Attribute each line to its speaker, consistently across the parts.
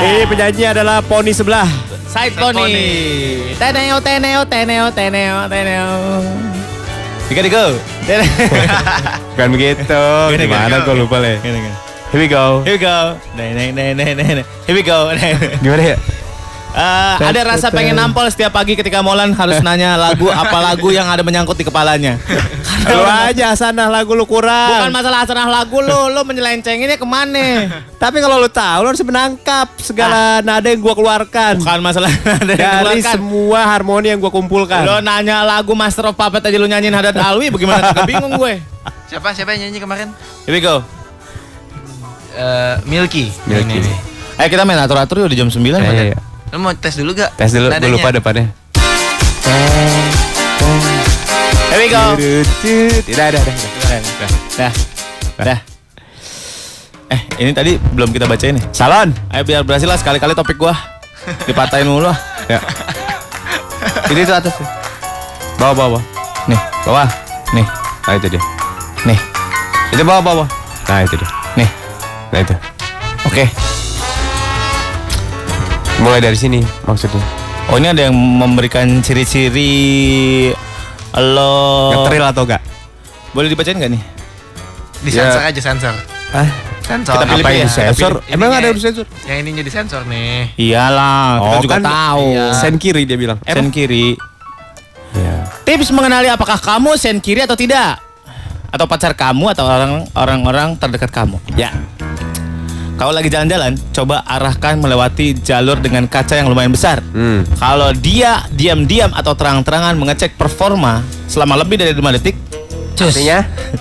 Speaker 1: Ini penyanyi adalah Poni sebelah.
Speaker 2: Side pony. Teneo, teneo, teneo, teneo, teneo. Dika, dika.
Speaker 1: Bukan begitu.
Speaker 2: Gini,
Speaker 1: Gimana gue lupa le. Here we go.
Speaker 2: Here we go. Neng, neng, neng. Here we go.
Speaker 1: Gimana ya?
Speaker 2: Eh, ada rasa pengen nampol setiap pagi ketika Molan harus nanya lagu apa lagu yang ada menyangkut di kepalanya.
Speaker 1: Lu aja sana lagu lu kurang.
Speaker 2: Bukan masalah asalnya lagu lu, lu menyelencenginnya ke mana?
Speaker 1: Tapi kalau lu tahu lu harus menangkap segala nada yang gua keluarkan.
Speaker 2: Bukan masalah ada yang
Speaker 1: Dari
Speaker 2: dikeluarkan.
Speaker 1: semua harmoni yang gua kumpulkan.
Speaker 2: Lo nanya lagu Master of Puppet aja lu nyanyiin Haddad Alwi, bagaimana? Bingung gue.
Speaker 3: Siapa siapa yang nyanyi kemarin?
Speaker 2: Here we go.
Speaker 3: Eh, Milky.
Speaker 1: Milky.
Speaker 2: Ayo kita main atur-atur yuk di jam 9
Speaker 1: Iya,
Speaker 2: Pak.
Speaker 1: iya, iya.
Speaker 3: Lu mau tes dulu gak?
Speaker 1: Tes dulu, gue lupa depannya.
Speaker 2: Here we go.
Speaker 1: Tidak ada, ada.
Speaker 2: Dah. Dah. Eh, ini tadi belum kita bacain nih.
Speaker 1: Salon.
Speaker 2: Ayo biar berhasil lah sekali-kali topik gua. Dipatahin mulu lah.
Speaker 1: Ya.
Speaker 2: Ini itu atas.
Speaker 1: Bawa, bawa, bawa.
Speaker 2: Nih, bawah. Nih,
Speaker 1: Nah itu dia.
Speaker 2: nih. Itu bawah bawah.
Speaker 1: Nah itu dia.
Speaker 2: Nih.
Speaker 1: Nah itu.
Speaker 2: Oke.
Speaker 1: Mulai dari sini maksudnya.
Speaker 2: Oh, ini ada yang memberikan ciri-ciri lo
Speaker 1: Ngetril atau enggak?
Speaker 2: Boleh dibacain nggak nih?
Speaker 3: Disensor aja sensor.
Speaker 1: Ah,
Speaker 3: Sensor.
Speaker 2: Kita pilih
Speaker 1: apa
Speaker 2: ya,
Speaker 1: yang
Speaker 2: kita
Speaker 1: disensor?
Speaker 3: pilih.
Speaker 1: Emang ada yang disensor?
Speaker 3: Yang ininya disensor nih.
Speaker 2: Iyalah, kita
Speaker 1: Oh,
Speaker 2: juga
Speaker 1: kan,
Speaker 2: tahu.
Speaker 3: iya.
Speaker 1: Sen kiri dia bilang.
Speaker 2: Sen kiri.
Speaker 1: Ya.
Speaker 2: Tips mengenali apakah kamu sen kiri atau tidak? Atau pacar kamu atau orang orang-orang terdekat kamu?
Speaker 1: Ya.
Speaker 2: Kalau lagi jalan-jalan, coba arahkan melewati jalur dengan kaca yang lumayan besar.
Speaker 1: Hmm.
Speaker 2: Kalau dia diam-diam atau terang-terangan mengecek performa selama lebih dari 5 detik,
Speaker 4: Cus.
Speaker 1: Artinya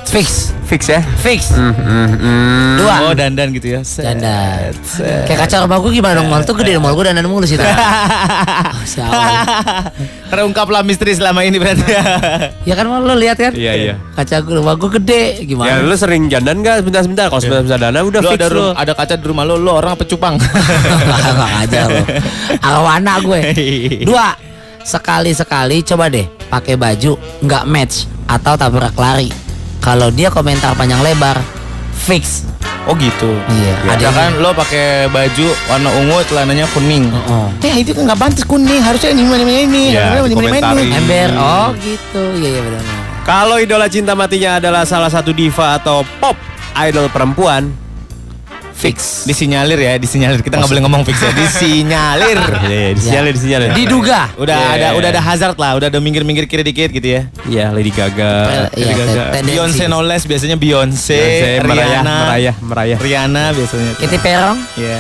Speaker 4: Fix.
Speaker 1: fix ya.
Speaker 4: Fix.
Speaker 1: Hmm, hmm, hmm.
Speaker 4: Dua.
Speaker 2: oh dandan gitu ya. Set,
Speaker 4: Dandan.
Speaker 2: set.
Speaker 4: Kayak kaca rumah gue gimana dong? Mal tuh gede. Mal gue dandan mulu sih. Oh.
Speaker 2: Terungkaplah misteri selama ini berarti.
Speaker 4: ya kan mal lo lihat kan?
Speaker 1: Iya, iya.
Speaker 4: Kaca rumah gue gede.
Speaker 1: Ya
Speaker 4: Gimana?
Speaker 1: lu sering jandan gak sebentar-sebentar? Kalau sebentar-sebentar dandan udah
Speaker 2: Lu
Speaker 1: fix
Speaker 2: ada,
Speaker 1: lu.
Speaker 2: ada kaca di rumah lo, lo orang apa cupang?
Speaker 4: Gak aja lo. Arwana gue. Dua. Sekali-sekali coba deh pakai baju nggak match atau tabrak lari. Kalau dia komentar panjang lebar, fix.
Speaker 2: Oh gitu.
Speaker 4: Iya.
Speaker 2: Ada kan lo pakai baju warna ungu, celananya kuning.
Speaker 4: Oh.
Speaker 2: Eh itu kan nggak pantas kuning, harusnya ini ini ini ini.
Speaker 1: Ya,
Speaker 2: ini, ini, ini.
Speaker 4: Ember. Oh gitu. Iya iya benar.
Speaker 1: Kalau idola cinta matinya adalah salah satu diva atau pop idol perempuan,
Speaker 2: Fix. Disinyalir ya, disinyalir. Kita nggak boleh ngomong fix ya, disinyalir.
Speaker 1: Iya, disinyalir, disinyalir.
Speaker 4: Diduga.
Speaker 2: Udah
Speaker 1: Iya.
Speaker 2: ada udah ada hazard lah, udah ada minggir-minggir kiri dikit gitu ya.
Speaker 1: Iya, Lady Gaga.
Speaker 4: Iya,
Speaker 1: Lady Gaga.
Speaker 2: Beyonce no less biasanya Beyonce,
Speaker 1: Beyonce, merayah,
Speaker 2: Rihanna,
Speaker 1: merayah, merayah.
Speaker 2: Rihanna biasanya.
Speaker 4: Katy Perong.
Speaker 2: Iya.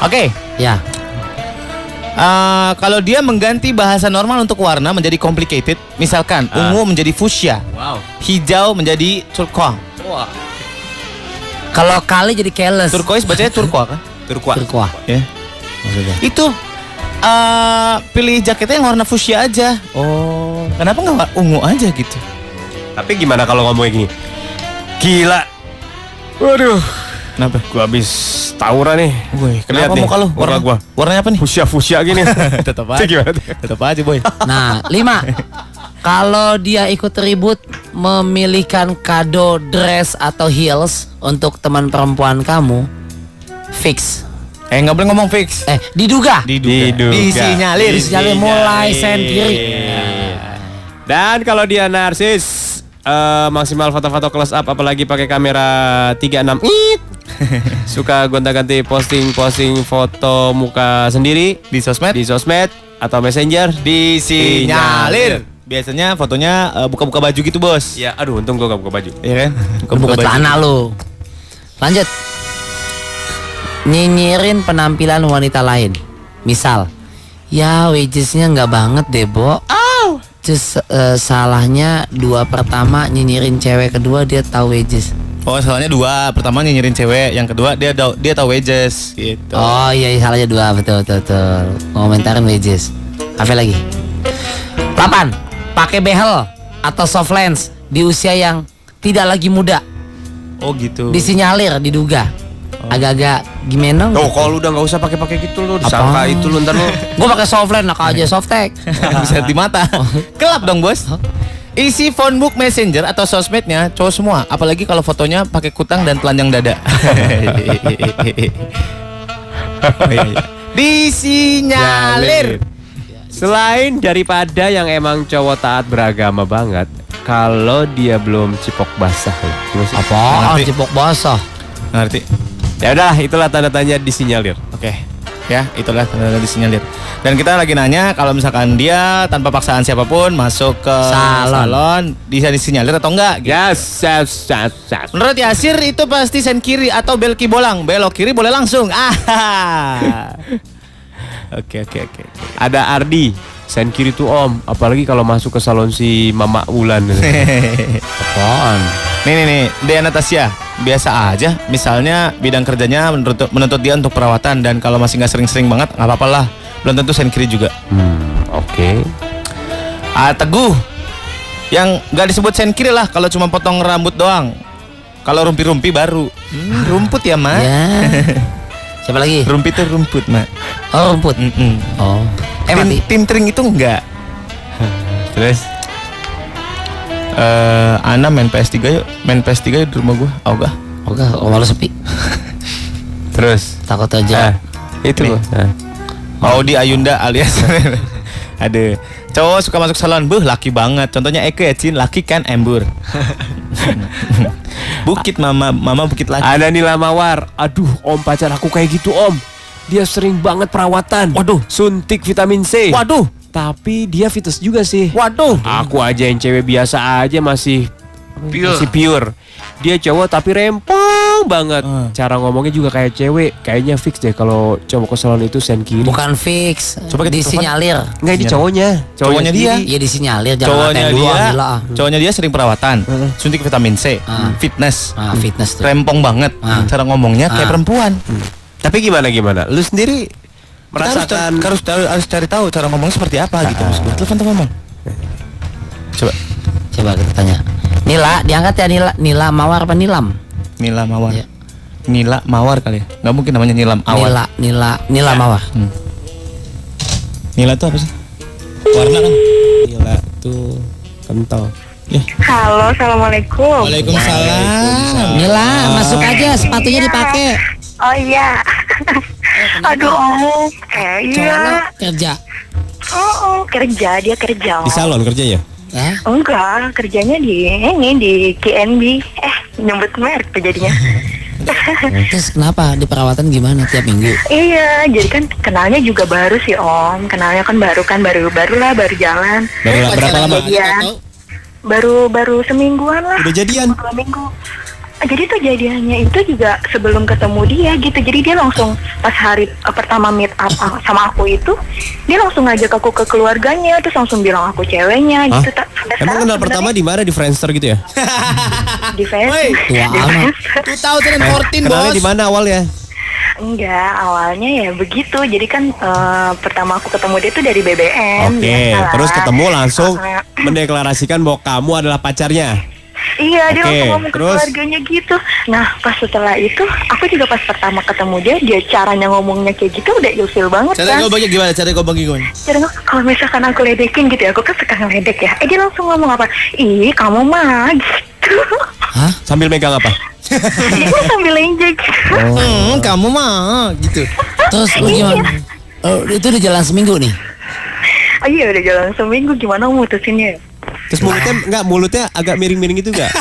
Speaker 2: Oke,
Speaker 4: Ya.
Speaker 2: eh, kalau dia mengganti bahasa normal untuk warna menjadi complicated, misalkan ungu menjadi fuchsia,
Speaker 3: Wow.
Speaker 2: hijau menjadi turquoise.
Speaker 3: Wah.
Speaker 4: Kalau kali jadi careless.
Speaker 2: Turquoise bacanya turquoise kan?
Speaker 1: Turquoise.
Speaker 4: Turquoise.
Speaker 2: Ya. Itu eh pilih jaketnya yang warna fuchsia aja. Oh, kenapa nggak ungu aja gitu?
Speaker 1: Tapi gimana kalau ngomongnya gini? Gila. Waduh,
Speaker 2: Kenapa?
Speaker 1: gua habis tawuran nih.
Speaker 2: Woi, kenapa
Speaker 1: nih,
Speaker 2: muka lu? Warna
Speaker 1: gua.
Speaker 2: Warnanya apa nih?
Speaker 1: Fusia-fusia gini.
Speaker 2: Tetap
Speaker 1: gimana tuh?
Speaker 2: Tetap aja, boy.
Speaker 4: Nah, lima. Kalau dia ikut ribut memilihkan kado dress atau heels untuk teman perempuan kamu, fix.
Speaker 2: Eh, nggak boleh ngomong fix.
Speaker 4: Eh, diduga.
Speaker 2: Diduga.
Speaker 1: Diduga.
Speaker 2: Disinyalir.
Speaker 4: Disinyalir mulai sen kiri.
Speaker 1: Dan kalau dia narsis eh, maksimal foto-foto close up apalagi pakai kamera 36 it. Suka gonta-ganti posting-posting foto muka sendiri
Speaker 2: Di sosmed
Speaker 1: di sosmed atau messenger
Speaker 2: disinyalir. Biasanya fotonya eh, buka-buka baju gitu, Bos.
Speaker 1: Ya, aduh untung gua gak buka baju.
Speaker 2: Iya kan?
Speaker 4: Buka celana lu. Lanjut. Nyinyirin penampilan wanita lain. Misal, ya wagesnya nggak banget deh, Bo. Terus eh, salahnya dua pertama nyinyirin cewek kedua dia tahu wages.
Speaker 2: Oh, salahnya dua. Pertama nyinyirin cewek, yang kedua dia tahu dia tahu wages gitu.
Speaker 4: Oh iya, iya salahnya dua betul betul betul. Ngomentarin wages. Apa lagi? 8. Pakai behel atau soft lens di usia yang tidak lagi muda.
Speaker 2: Oh, gitu.
Speaker 4: Disinyalir, diduga. Agak-agak gimana?
Speaker 1: Oh, kalau lu udah nggak usah pakai-pakai gitu lu, disangka itu lu ntar lu.
Speaker 4: Gue pakai soft lens, nak aja soft tag.
Speaker 2: bisa di mata. Kelap dong, Bos. Isi phone book messenger atau sosmednya cowok semua, apalagi kalau fotonya pakai kutang dan telanjang dada. Oh. Disinyalir.
Speaker 1: Selain daripada yang emang cowok taat beragama banget, kalau dia belum cipok basah, ya,
Speaker 2: Ngerti.
Speaker 4: cipok basah?
Speaker 2: Ngerti?
Speaker 1: Ya udah, itulah tanda tanya disinyalir.
Speaker 2: Oke. Ya, itulah tanda disinyalir. Dan kita lagi nanya kalau misalkan dia tanpa paksaan siapa pun masuk ke
Speaker 4: Salon.
Speaker 2: salon bisa disinyalir atau enggak? gitu.
Speaker 1: Yes, yes, yes, yes.
Speaker 2: Menurut Yasir itu pasti sen kiri atau belki bolang. Belok kiri boleh langsung. Ah. Oke oke oke.
Speaker 1: Ada Ardi, sen kiri tuh om, apalagi kalau masuk ke salon si Mama Ulan.
Speaker 4: Apaan?
Speaker 2: Nih nih nih, Dea Natasha biasa aja. Misalnya bidang kerjanya menuntut, menuntut dia untuk perawatan dan kalau masih nggak sering-sering banget nggak apa-apa lah. Belum tentu sen kiri juga.
Speaker 1: hmm, oke.
Speaker 2: Ah Teguh, yang nggak disebut sen kiri lah kalau cuma potong rambut doang. Kalau rumpi-rumpi baru. Hmm, rumput ya mak?
Speaker 4: Ya. Siapa lagi?
Speaker 2: Rumpi itu rumput mak.
Speaker 4: Oh rumput.
Speaker 2: Mm-mm.
Speaker 4: Oh. Eh
Speaker 2: Tim,
Speaker 4: mati.
Speaker 2: tim tring itu enggak.
Speaker 1: Terus?
Speaker 2: Eh, Ana main PS3 yuk, main PS3 yuk di rumah gua. Ogah.
Speaker 4: Oke, oh, malu sepi.
Speaker 1: Terus?
Speaker 4: Takut
Speaker 1: Ah,
Speaker 4: aja.
Speaker 1: itu.
Speaker 2: Nih.
Speaker 1: Ah.
Speaker 2: Audi Ayunda alias Ada cowok suka masuk salon, buh laki banget. Contohnya Eke ya, Cin, laki kan embur. bukit mama, mama bukit laki.
Speaker 1: Ada Nila Mawar. Aduh, om pacar aku kayak gitu om. Dia sering banget perawatan.
Speaker 2: Waduh.
Speaker 1: Suntik vitamin C.
Speaker 2: Waduh,
Speaker 1: Tapi dia fitness juga sih.
Speaker 2: waduh.
Speaker 1: Aku aja yang cewek biasa aja masih
Speaker 3: Pure.
Speaker 1: masih pure. Dia cowok tapi rempong banget.
Speaker 2: Hmm.
Speaker 1: Cara ngomongnya juga kayak cewek. Kayaknya fix deh kalau cowok ke salon itu sen kiri.
Speaker 4: Bukan fix.
Speaker 2: Coba kita
Speaker 4: disinyalir.
Speaker 1: Enggak ini cowoknya.
Speaker 2: Cowoknya dia.
Speaker 1: sendiri.
Speaker 4: Iya disinyalir jangan
Speaker 2: Cowoknya
Speaker 4: dulu
Speaker 2: dia,
Speaker 4: ah, gila.
Speaker 2: cowoknya dia sering perawatan, suntik vitamin C,
Speaker 4: Ah.
Speaker 2: fitness,
Speaker 4: Ah, fitness tuh.
Speaker 2: rempong banget.
Speaker 4: Ah.
Speaker 2: Cara ngomongnya kayak perempuan.
Speaker 1: Tapi gimana gimana? Lu sendiri merasakan
Speaker 2: harus, harus, harus cari tahu cara ngomongnya seperti apa gitu. Telepon telepon ngomong. Coba
Speaker 4: Coba kita tanya. Nila, diangkat ya Nila, Nila Mawar apa Nilam?
Speaker 2: Nila Mawar.
Speaker 4: Iya.
Speaker 2: Nila Mawar kali ya? Nggak mungkin namanya Nilam Awal.
Speaker 4: Nila, Nila, Nila Mawar.
Speaker 2: Hmm. Nila itu apa sih? Warna kan?
Speaker 1: gila tuh kental.
Speaker 2: Ya.
Speaker 5: Halo, assalamualaikum.
Speaker 2: Waalaikumsalam.
Speaker 4: Nila, masuk aja sepatunya dipakai.
Speaker 5: Oh iya. Aduh, om. Eh, iya.
Speaker 4: kerja.
Speaker 5: Oh, oh, kerja dia kerja.
Speaker 1: Di salon kerjanya?
Speaker 4: Ya.
Speaker 5: Enggak, kerjanya di ini di KNB. Eh, nyebut merek tuh jadinya.
Speaker 4: Terus kenapa di perawatan gimana tiap minggu?
Speaker 5: iya, jadi kan kenalnya juga baru sih om. Kenalnya kan baru kan baru baru lah baru jalan.
Speaker 1: Baru lah, berapa lama?
Speaker 5: Iya. Baru baru semingguan lah.
Speaker 1: Udah jadian?
Speaker 5: Dua minggu. Ah, Jadi tuh jadiannya itu juga sebelum ketemu dia gitu. Jadi dia langsung pas hari eh, pertama meet up ah, sama aku itu, dia langsung ngajak aku ke keluarganya, terus langsung bilang aku ceweknya
Speaker 1: Hah?
Speaker 5: gitu. Ta- sampai
Speaker 1: Emang kenal pertama di mana di Friendster gitu ya?
Speaker 5: di Facebook.
Speaker 4: tua
Speaker 5: Di
Speaker 4: amat.
Speaker 5: Facebook.
Speaker 2: 2014
Speaker 1: Kenalnya di mana awalnya?
Speaker 5: Enggak, awalnya ya begitu. Jadi kan eh, pertama aku ketemu dia tuh dari BBM.
Speaker 1: Oke,
Speaker 5: biasalah.
Speaker 1: terus ketemu langsung
Speaker 5: Ah,
Speaker 1: mendeklarasikan bahwa kamu adalah pacarnya.
Speaker 5: Iya, dia
Speaker 1: Oke,
Speaker 5: langsung ngomong ke
Speaker 1: terus?
Speaker 5: keluarganya gitu. Nah, pas setelah itu, aku juga pas pertama ketemu dia, dia caranya ngomongnya kayak gitu udah ilfil banget
Speaker 2: Cara
Speaker 5: kan.
Speaker 2: ngomongnya gimana? Cara ngomongnya gimana?
Speaker 5: Cara ngomong, kalau misalkan aku ledekin gitu ya, aku kan suka ngeledek ya. Eh, dia langsung ngomong apa? Ih, kamu mah gitu.
Speaker 4: Hah?
Speaker 1: Sambil megang apa?
Speaker 5: Dia sambil lenjek gitu.
Speaker 2: Hmm, kamu mah gitu.
Speaker 4: Terus lu gimana? Oh, itu udah jalan seminggu nih.
Speaker 5: Oh iya, udah jalan seminggu, gimana mutusinnya?
Speaker 1: Terus mulutnya enggak mulutnya agak miring-miring gitu enggak?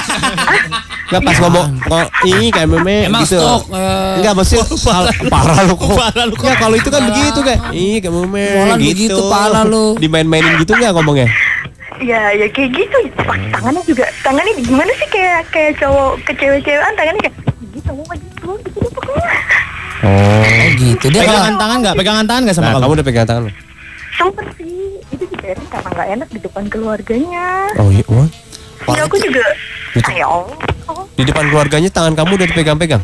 Speaker 1: Enggak pas ngomong ngomong ini kayak meme
Speaker 4: Emang
Speaker 1: gitu.
Speaker 4: stok, eh.
Speaker 1: Enggak maksudnya parah, parah lu kok.
Speaker 2: Parah lu kok.
Speaker 1: Enggak kalau itu kan begitu kayak ih kayak meme
Speaker 4: Molan
Speaker 1: gitu.
Speaker 4: begitu, parah lu.
Speaker 1: Dimain-mainin gitu enggak ngomongnya?
Speaker 5: Ya, ya kayak gitu. Tangannya juga, tangannya gimana sih kayak kayak cowok ke cewek-cewekan, tangannya kayak gitu, mau gitu, gitu, gitu pokoknya.
Speaker 4: Oh gitu. Dia
Speaker 2: Pegangan tangan nggak? Pegangan tangan nggak sama
Speaker 1: Nah,
Speaker 2: kamu?
Speaker 1: kamu udah pegang tangan lu?
Speaker 5: Sempet sih, itu juga kan nggak enak di depan keluarganya.
Speaker 1: Oh iya, wah.
Speaker 5: Ya aku juga, ya Allah.
Speaker 1: Di depan keluarganya tangan kamu udah dipegang-pegang.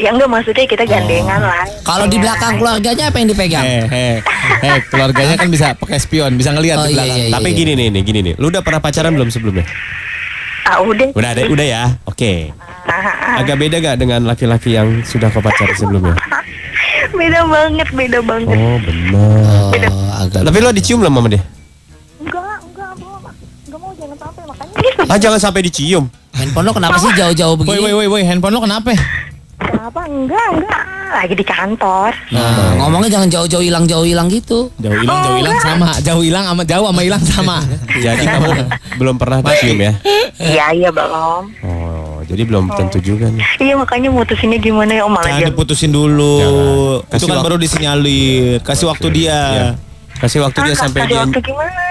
Speaker 5: Ya enggak maksudnya kita gandengan lah.
Speaker 4: kalau di belakang keluarganya apa yang dipegang?
Speaker 2: Eh, eh, eh, keluarganya kan bisa pakai spion, bisa ngelihat
Speaker 4: Oh,
Speaker 2: di
Speaker 4: iya,
Speaker 2: belakang.
Speaker 4: iya.
Speaker 1: Tapi gini nih, nih, gini nih. Lu udah pernah pacaran belum sebelumnya?
Speaker 5: Ah udah.
Speaker 1: Udah ada, udah ya. Oke.
Speaker 5: Ah,
Speaker 1: Agak beda gak dengan laki-laki yang sudah kau pacaran sebelumnya?
Speaker 5: beda banget, beda banget.
Speaker 1: Oh benar.
Speaker 4: Oh, agak.
Speaker 1: Tapi lo dicium belum sama dia? Ah jangan sampai dicium.
Speaker 4: Handphone lo kenapa sih jauh-jauh begini?
Speaker 2: woi, woi, woi, handphone lo kenapa?
Speaker 5: kenapa? Enggak, enggak. Lagi di kantor.
Speaker 4: Nah, ngomongnya jangan jauh-jauh hilang jauh hilang gitu.
Speaker 2: Jauh hilang,
Speaker 5: Oh,
Speaker 2: jauh hilang sama. Jauh hilang sama jauh sama hilang sama.
Speaker 1: Jadi kamu belum pernah cium ya?
Speaker 5: Iya, iya belum.
Speaker 1: Oh, jadi belum tentu juga nih.
Speaker 5: Iya makanya mutusinnya gimana ya Om malah
Speaker 2: Jangan
Speaker 5: dia-
Speaker 2: diputusin dulu.
Speaker 1: Jangan.
Speaker 2: Itu
Speaker 1: Kasih
Speaker 2: kan
Speaker 1: waktu.
Speaker 2: baru disinyalir. Kasih waktu dia.
Speaker 1: Iya. Kasih waktu dia
Speaker 5: Ah,
Speaker 1: sampai dia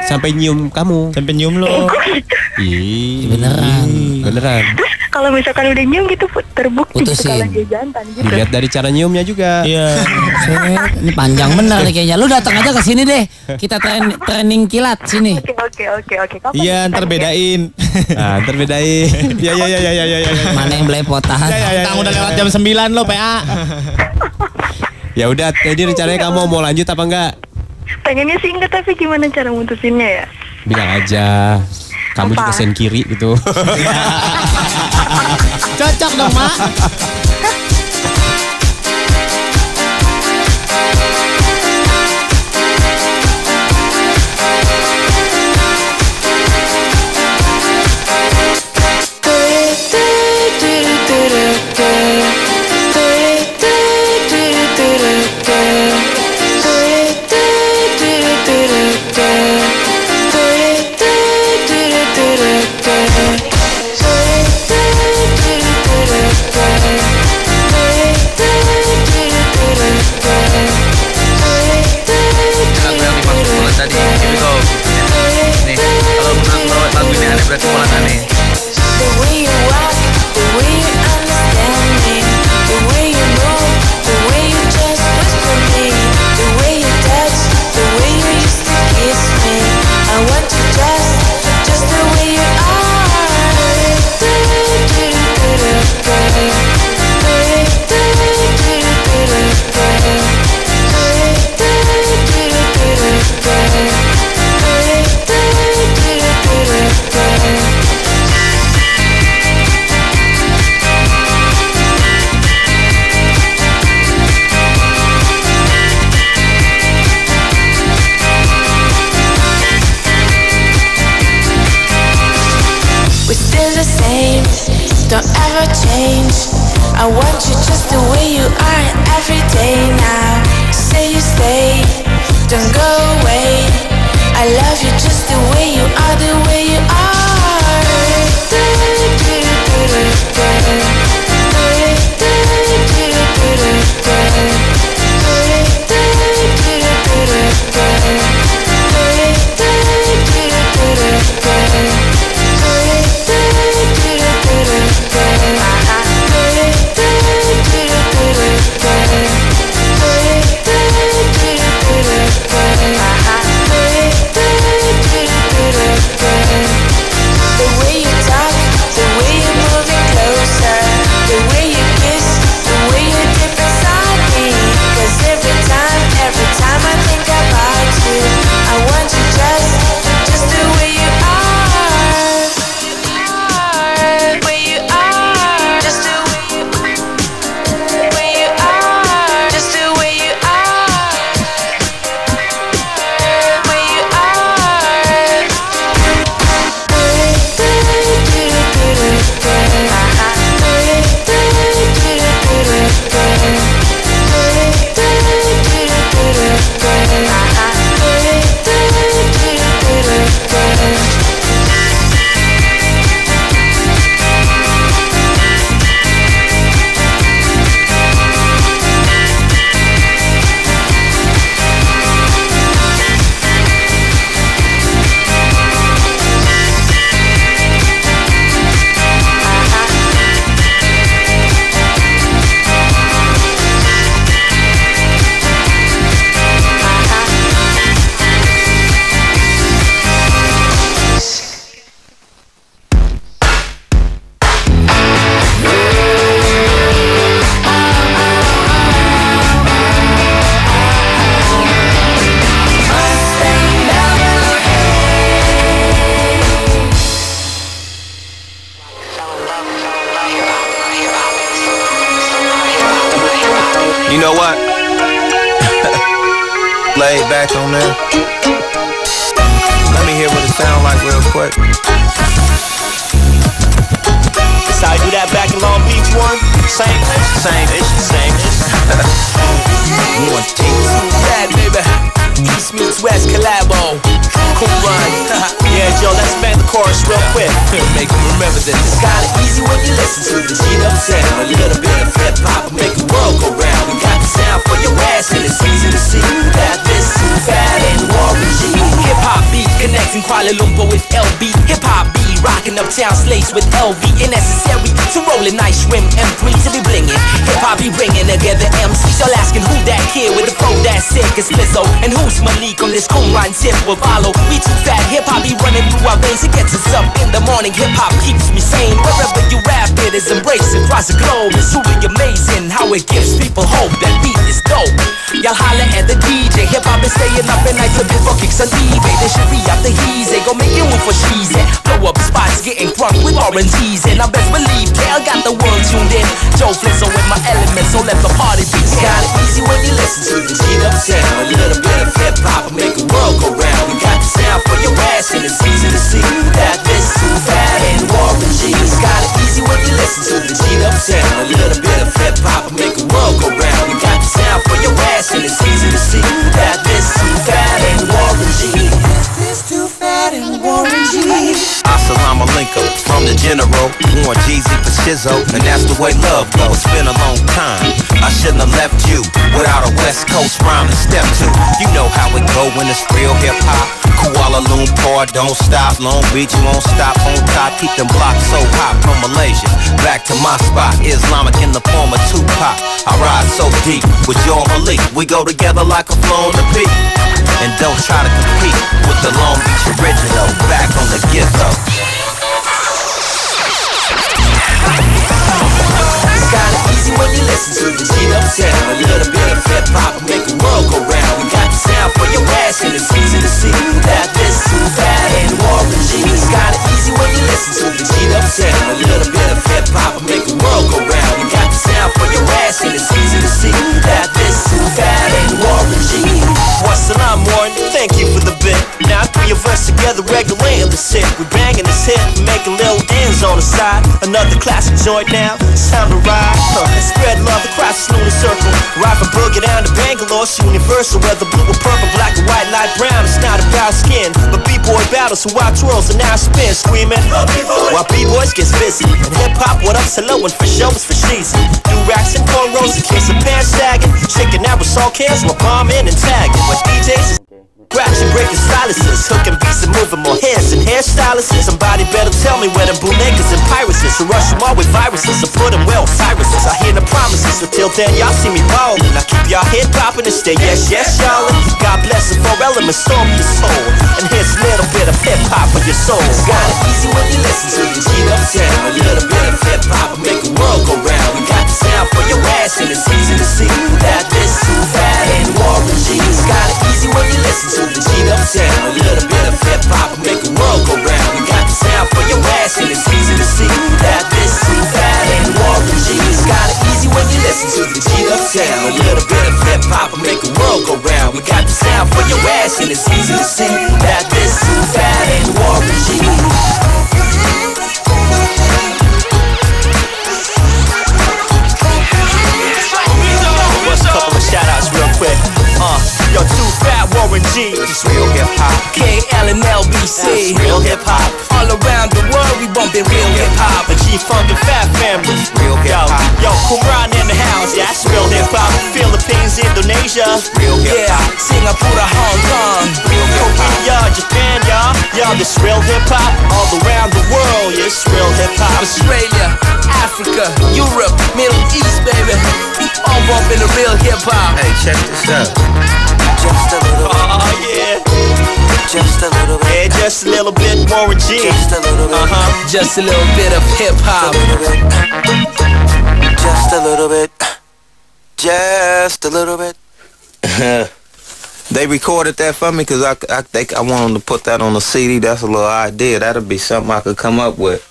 Speaker 1: sampai nyium kamu.
Speaker 2: Sampai nyium lo.
Speaker 1: Ih,
Speaker 4: Beneran.
Speaker 1: Beneran.
Speaker 5: Terus kalau misalkan udah nyium gitu terbukti gitu
Speaker 4: Putusin.
Speaker 5: kalau dia jantan gitu.
Speaker 1: Dilihat dari cara nyiumnya juga.
Speaker 2: Iya.
Speaker 4: Set, ini panjang bener nih kayaknya. Lu datang aja ke sini deh. Kita tren training kilat sini.
Speaker 5: Oke oke oke oke.
Speaker 2: Iya,
Speaker 5: kita
Speaker 2: ntar
Speaker 5: ya?
Speaker 2: bedain.
Speaker 1: Nah, ntar bedain. Ya ya ya ya ya ya ya.
Speaker 4: Mana yang belepotan?
Speaker 2: Tang udah lewat jam 9 lo PA.
Speaker 1: Ya udah, jadi rencananya kamu mau lanjut apa enggak?
Speaker 5: Pengennya sih enggak tapi gimana cara mutusinnya ya?
Speaker 1: Bilang aja. Kamu juga sen kiri gitu.
Speaker 2: Cocok dong, Mak.
Speaker 6: Don't change. I want you just the way you are every day now. Say you stay, don't go away. I love you just the way you are, the way you The You
Speaker 7: know what? Laid back on there. Let me hear what it sound like real quick. It's
Speaker 8: how you do that back in Long Beach one? Same ish, same ish, same ish. one take two bad baby. East meets West collabo. Cool run. yeah, Joe, let's bang the chorus real quick. Make them remember this. It's kinda easy when you listen to the G up sound. A little bit of hip hop will make the world go round. We got the sound for your ass and it's easy to see that this is fat and Warren G. Hip hop beat connecting Kuala Lumpur with LB. Hip hop beat rocking uptown slates with LV. And necessary to roll a nice swim M3 to be blinging. Hip hop be bringing together MCs. Y'all asking who that kid with the flow that's sick is Lizzo. And who's Malik on this Qumran tip will follow. We too fat. Hip hop be running through our veins. It gets us up in the morning. Hip hop keeps me sane. Wherever you rap, it is embraced across the globe. It's truly amazing how it gives people hope. That beat is dope. Y'all holler at the DJ. Hip hop is staying up at night to be for kicks on eBay. They should be out the he's They gon' make it move for she's Blow up spots, getting crunk with orange G's And I best believe Cal got the world tuned in. Joe Flizzo in my element, so let the party begin. Kinda easy when you listen to the G'd up sound. A little bit of hip hop will make the world go round. Got sound for your ass, and it's easy to see that this is fat and Warren G. It's kinda easy when you listen to the G'd up sound. A little bit of hip hop will make the world go round. We got the sound for your ass, and it's easy to see that this is fat and Warren G. This too fat and Warren G.
Speaker 7: Assalamu alaikum from the general. Warren Jeezy for Shizzo, and that's the way love goes. It's been a long time. I shouldn't have left you without a West Coast rhyme to step to. You know how it go when it's real hip hop. Kuala Lumpur, don't stop. Long Beach, won't stop on top. Keep them blocks so hot from Malaysia. Back to my spot, Islamic in the form of Tupac. I ride so deep with your Malik. We go together like a flow on the beat. And don't try to compete with the Long Beach original. Back on the gizzo.
Speaker 8: Kinda when you listen to the G'd up sound. A little bit of hip hop will make the world go round. We got the sound for your ass, and it's easy to see that this is fat and Warren G. It's kinda easy when you listen to the G'd up sound. A little bit of hip hop will make the world Another classic joint now. It's time to ride. Huh. Spread love across this lunar circle. Ride from Boogie down to Bangalore. It's universal. Whether blue or purple, black or white, light brown. It's not about skin, but b-boy battles. who I twirls and now I spin, screaming. While b-boys gets busy. And hip hop, what up, hello, and for show is for sheezy. Do racks and cornrows, and kids and pants sagging. Shaking out with salt cans, while bombing and tagging. When DJs is Scratching, breaking silences, hooking beats and moving more heads and hairstylists. Somebody better tell me where the bootleggers and pirates is. So rush them all with viruses, so put them well viruses. I hear the promises, so till then y'all see me ballin'. I keep y'all head poppin' and stay yes, yes, y'all. God bless the four elements, storm your soul. And here's a little bit of hip hop for your soul. It's kinda easy when you listen to the G'd up sound. A little bit of hip hop will make the world go round. We got the sound for your ass, and it's easy to see that this too fat and Warren G. It's kinda easy when you listen to the G'd up sound. A little bit of hip hop will make the world go round. We got the sound for your ass, and it's easy to see that this is fat and Warren G. It's kinda easy when you listen to the G'd up sound. A little bit of hip hop will make the world go round. We got the sound for your ass, and it's easy to see that this is fat and Warren G. What's shout outs real quick? Uh, yo, too fat Warren G.
Speaker 7: It's real hip hop.
Speaker 8: KL and LBC.
Speaker 7: That's real hip hop.
Speaker 8: All around the world, we bumping real hip hop. A G Funk and Fat Family.
Speaker 7: Real hip hop.
Speaker 8: yo, Qumran in the house. Yeah, that's real hip hop. Philippines, Indonesia.
Speaker 7: Real hip
Speaker 8: yeah.
Speaker 7: hop.
Speaker 8: Singapore, Hong Kong.
Speaker 7: Real.
Speaker 8: Korea, Japan, y'all. Y'all, this real hip hop. All around the world, yeah, it's real hip hop. Australia, Africa, Europe, Middle East, baby. All bumping the real hip hop.
Speaker 7: Hey, check this out.
Speaker 9: Just a little bit,
Speaker 8: Oh, yeah.
Speaker 9: just a little bit,
Speaker 8: Yeah, just a little bit Warren G.
Speaker 9: just a little bit,
Speaker 8: Uh huh. Just a little bit of hip hop.
Speaker 9: just a little bit, just a little bit.
Speaker 7: they recorded that for me because I, I think I want them to put that on the CD. That's a little idea. That'll be something I could come up with.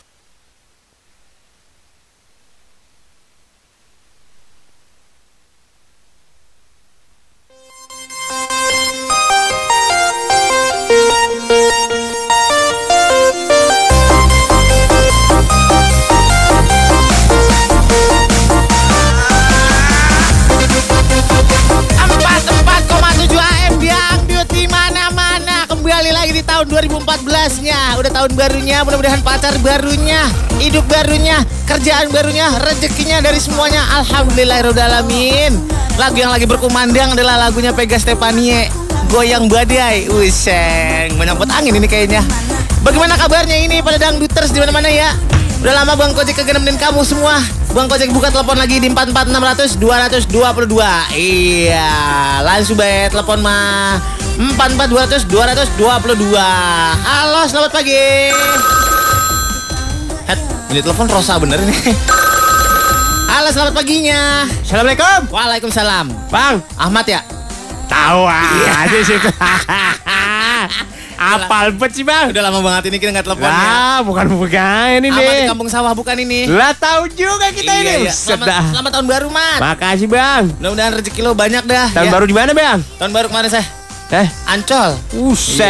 Speaker 2: Alhamdulillahirobbilalamin. Lagu yang lagi berkumandang adalah lagunya Pega Stefanie, Goyang Badai. Wiseng, banget angin ini kayaknya. Bagaimana kabarnya ini pada dangduters di mana-mana ya? Udah lama Bang Kojek kagak nemenin kamu semua. Bang Kojek buka telepon lagi di 44600 222. Iya, langsung bayar telepon mah 44200 222. Halo, selamat pagi. Het, ini telepon Rosa bener nih. Halo, selamat paginya.
Speaker 1: Assalamualaikum.
Speaker 2: Waalaikumsalam.
Speaker 1: Bang,
Speaker 2: Ahmad ya?
Speaker 1: tahu aja sih. Apal bet sih bang?
Speaker 2: Udah lama banget ini kita nggak telepon ya.
Speaker 1: Lah, bukan bukan ini.
Speaker 2: Ahmad di kampung sawah bukan ini.
Speaker 1: Lah tahu juga kita
Speaker 2: Iya,
Speaker 1: ini.
Speaker 2: iya. Selamat,
Speaker 1: dah.
Speaker 2: selamat tahun baru, Mat.
Speaker 1: Makasih bang.
Speaker 2: Mudah-mudahan rezeki lo banyak dah.
Speaker 1: Tahun
Speaker 2: ya.
Speaker 1: baru di mana bang?
Speaker 2: Tahun baru kemarin saya.
Speaker 1: Eh,
Speaker 2: Ancol.
Speaker 1: Buset.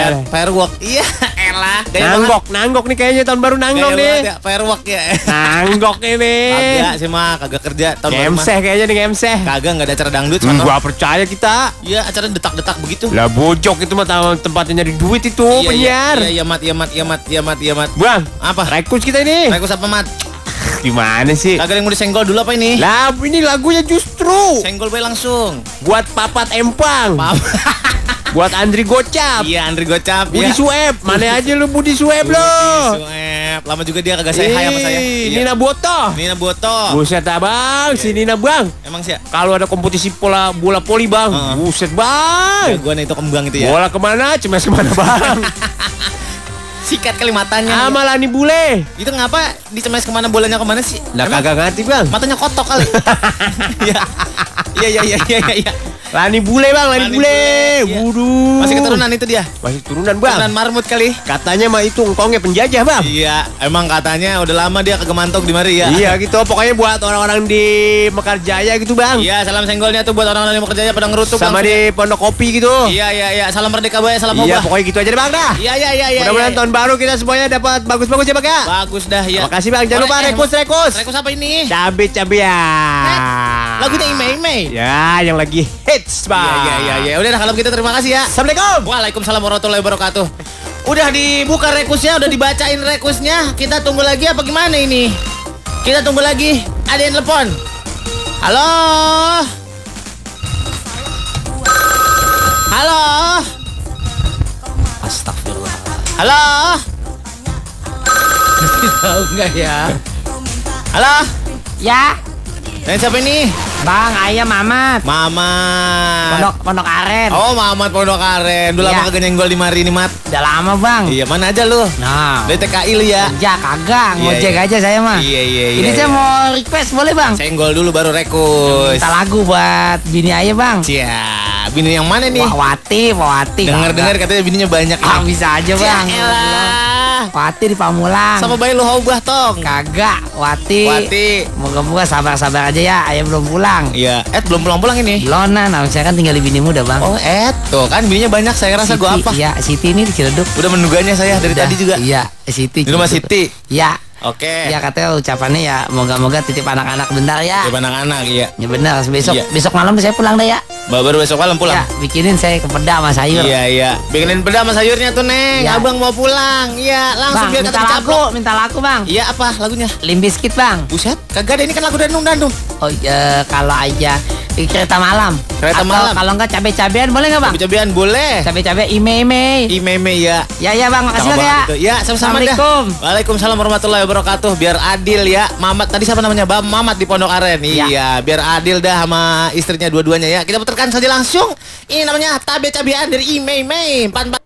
Speaker 2: Lihat firework. Iya, elah. Gaya
Speaker 1: Nanggok, nanggok nih kayaknya tahun baru nanggok
Speaker 2: Gaya
Speaker 1: nih.
Speaker 2: ya, firework ya.
Speaker 1: Nanggok ini.
Speaker 2: Kagak sih mah, kagak kerja tahun baru mah.
Speaker 1: Kayaknya nih ngemseh.
Speaker 2: Kagak nggak ada acara dangdut
Speaker 1: Hmm. Gua percaya kita.
Speaker 2: Iya, acara detak-detak begitu.
Speaker 1: Lah bojok itu mah tempatnya nyari duit itu
Speaker 2: Iya,
Speaker 1: penyiar.
Speaker 2: Iya, iya, mat, iya, mat, iya, mat, iya, mat, iya, mat.
Speaker 1: Bang,
Speaker 2: Apa?
Speaker 1: rekus kita ini.
Speaker 2: Rekus apa, mat?
Speaker 1: Gimana sih?
Speaker 2: Kagak yang mau disenggol dulu apa ini?
Speaker 1: Lah ini lagunya justru
Speaker 2: Senggol bae langsung.
Speaker 1: buat Papat Empang,
Speaker 2: Paham?
Speaker 1: buat Andri Gocap,
Speaker 2: Iya, Andri Gocap.
Speaker 1: Budi
Speaker 2: ya.
Speaker 1: Sueb, mana aja lu Budi Sueb
Speaker 2: Budi
Speaker 1: lo.
Speaker 2: Sueb. Lama juga dia kagak saya hai sama saya. Iya.
Speaker 1: Nina Boto.
Speaker 2: Nina Boto.
Speaker 1: Buset ah bang, si Nina bang.
Speaker 2: Emang sih ya?
Speaker 1: Kalau ada kompetisi bola bola poli bang,
Speaker 2: Heeh.
Speaker 1: buset bang.
Speaker 2: Jagoan itu kembang itu ya.
Speaker 1: Bola ke mana? Cemes ke mana bang?
Speaker 2: Sikat kali matanya.
Speaker 1: Sama Lani Bule.
Speaker 2: Itu ngapa dicemes ke mana bolanya ke mana sih?
Speaker 1: Lah kagak ngerti bang.
Speaker 2: matanya kotok kali. Iya. Iya iya iya iya iya.
Speaker 1: Lani Bule bang, Lani,
Speaker 2: Lani
Speaker 1: Bule.
Speaker 2: Bule, iya. Masih keturunan itu dia.
Speaker 1: Masih turunan bang.
Speaker 2: Keturunan marmut kali.
Speaker 1: Katanya mah itu engkongnya penjajah bang.
Speaker 2: Iya, emang katanya udah lama dia kagak mantok di mari ya.
Speaker 1: Iya gitu, pokoknya buat orang-orang di Mekarjaya gitu bang.
Speaker 2: Iya, salam senggolnya tuh buat orang-orang yang mau kerjanya pada ngerutuk
Speaker 1: Sama
Speaker 2: langsung.
Speaker 1: di Pondok Kopi gitu.
Speaker 2: Iya iya iya, salam merdeka Bay, salam
Speaker 1: Iya,
Speaker 2: Moba.
Speaker 1: pokoknya gitu aja deh bang dah.
Speaker 2: Iya iya iya iya.
Speaker 1: Mudah-mudahan
Speaker 2: iya.
Speaker 1: tahun baru kita semuanya dapat bagus-bagus ya bang ya.
Speaker 2: bagus dah ya.
Speaker 1: Makasih bang, jangan lupa
Speaker 2: eh,
Speaker 1: rekus rekus.
Speaker 2: Rekus apa ini?
Speaker 1: Cabe cabean.
Speaker 2: Lagunya Ime Ime.
Speaker 1: Ya, yang lagi hits bang.
Speaker 2: Iya iya iya iya. Udah dah, kalau gitu terima kasih ya.
Speaker 1: Assalamualaikum.
Speaker 2: Waalaikumsalam warahmatullahi wabarakatuh. Udah dibuka rekusnya, udah dibacain rekusnya. Kita tunggu lagi apa gimana ini? Kita tunggu lagi. Ada yang telepon. Halo. Halo. Halo.
Speaker 4: Tahu nggak ya?
Speaker 2: Halo.
Speaker 4: Ya,
Speaker 2: Dan siapa ini?
Speaker 4: Bang, ayah Mamat.
Speaker 2: Mama.
Speaker 4: Pondok Pondok Aren.
Speaker 2: Oh, Mamat Pondok Aren. Udah lama
Speaker 4: Iya.
Speaker 2: kagak nyenggol di mari nih, Mat.
Speaker 4: Udah lama, Bang.
Speaker 2: Iya, mana aja lu?
Speaker 4: Nah,
Speaker 2: Dari TKI lu ya.
Speaker 4: kerja kagak,
Speaker 2: Iya,
Speaker 4: ngojek
Speaker 2: iya.
Speaker 4: aja saya mah.
Speaker 2: Iya, iya, iya.
Speaker 4: Ini saya
Speaker 2: iya.
Speaker 4: mau request boleh, Bang?
Speaker 2: senggol dulu baru rekus.
Speaker 4: Minta lagu buat bini ayah, Bang.
Speaker 2: Cia, bini yang mana nih?
Speaker 4: Wati, Wati.
Speaker 2: Dengar-dengar katanya bininya banyak.
Speaker 4: Ah, bisa aja, Bang.
Speaker 2: Ya elah.
Speaker 4: Wati di Pamulang.
Speaker 2: Sama bayi lu hobah tong.
Speaker 4: Kagak, Wati.
Speaker 2: Wati.
Speaker 4: Moga-moga sabar-sabar aja ya, ayah belum pulang.
Speaker 2: Iya, Ed belum pulang-pulang ini.
Speaker 4: Belum, nah, saya kan tinggal di bini muda, Bang.
Speaker 2: Oh, Ed. Tuh kan bininya banyak, saya rasa gua apa?
Speaker 4: Iya, Siti ini di Ciledug.
Speaker 2: Udah menduganya saya dari
Speaker 4: Udah,
Speaker 2: tadi juga.
Speaker 4: Iya, Siti.
Speaker 2: Di rumah. Siti.
Speaker 4: Iya.
Speaker 2: Oke.
Speaker 4: Ya katanya ucapannya ya moga-moga titip anak-anak bentar ya.
Speaker 2: Di anak-anak, iya.
Speaker 4: Ya benar, besok
Speaker 2: Iya.
Speaker 4: besok malam saya pulang deh ya.
Speaker 2: Baru besok malam pulang.
Speaker 4: Ya, bikinin saya ke peda sama sayur.
Speaker 2: Iya iya, bikinin peda sama sayurnya tuh neng.
Speaker 4: Iya.
Speaker 2: Abang mau pulang. Iya, langsung
Speaker 4: Bang,
Speaker 2: biar
Speaker 4: minta
Speaker 2: kata
Speaker 4: lagu, minta lagu, Bang.
Speaker 2: Iya apa lagunya?
Speaker 4: Limbiskit, Bang.
Speaker 2: Buset, kagak ada ini kan lagu Dandung Dandung.
Speaker 4: Oh, iya, kalau aja kereta malam.
Speaker 2: Kereta
Speaker 4: Atau
Speaker 2: malam.
Speaker 4: Kalau enggak cabe-cabean boleh enggak, Bang?
Speaker 2: Cabe-cabean boleh.
Speaker 4: Cabe-cabe ime-ime.
Speaker 2: Imeme ya.
Speaker 4: Ya, ya, Bang. Makasih Bang ya.
Speaker 2: Ya, sama-sama dah.
Speaker 4: Assalamualaikum.
Speaker 2: Waalaikumsalam warahmatullahi wabarakatuh. Biar adil ya. Mamat tadi siapa namanya? Bam Mamat di Pondok Aren.
Speaker 4: Iya.
Speaker 2: Iya, biar adil dah sama istrinya dua-duanya ya. Kita putarkan saja langsung. Ini namanya Tabe Cabean dari Ime Ime. Empat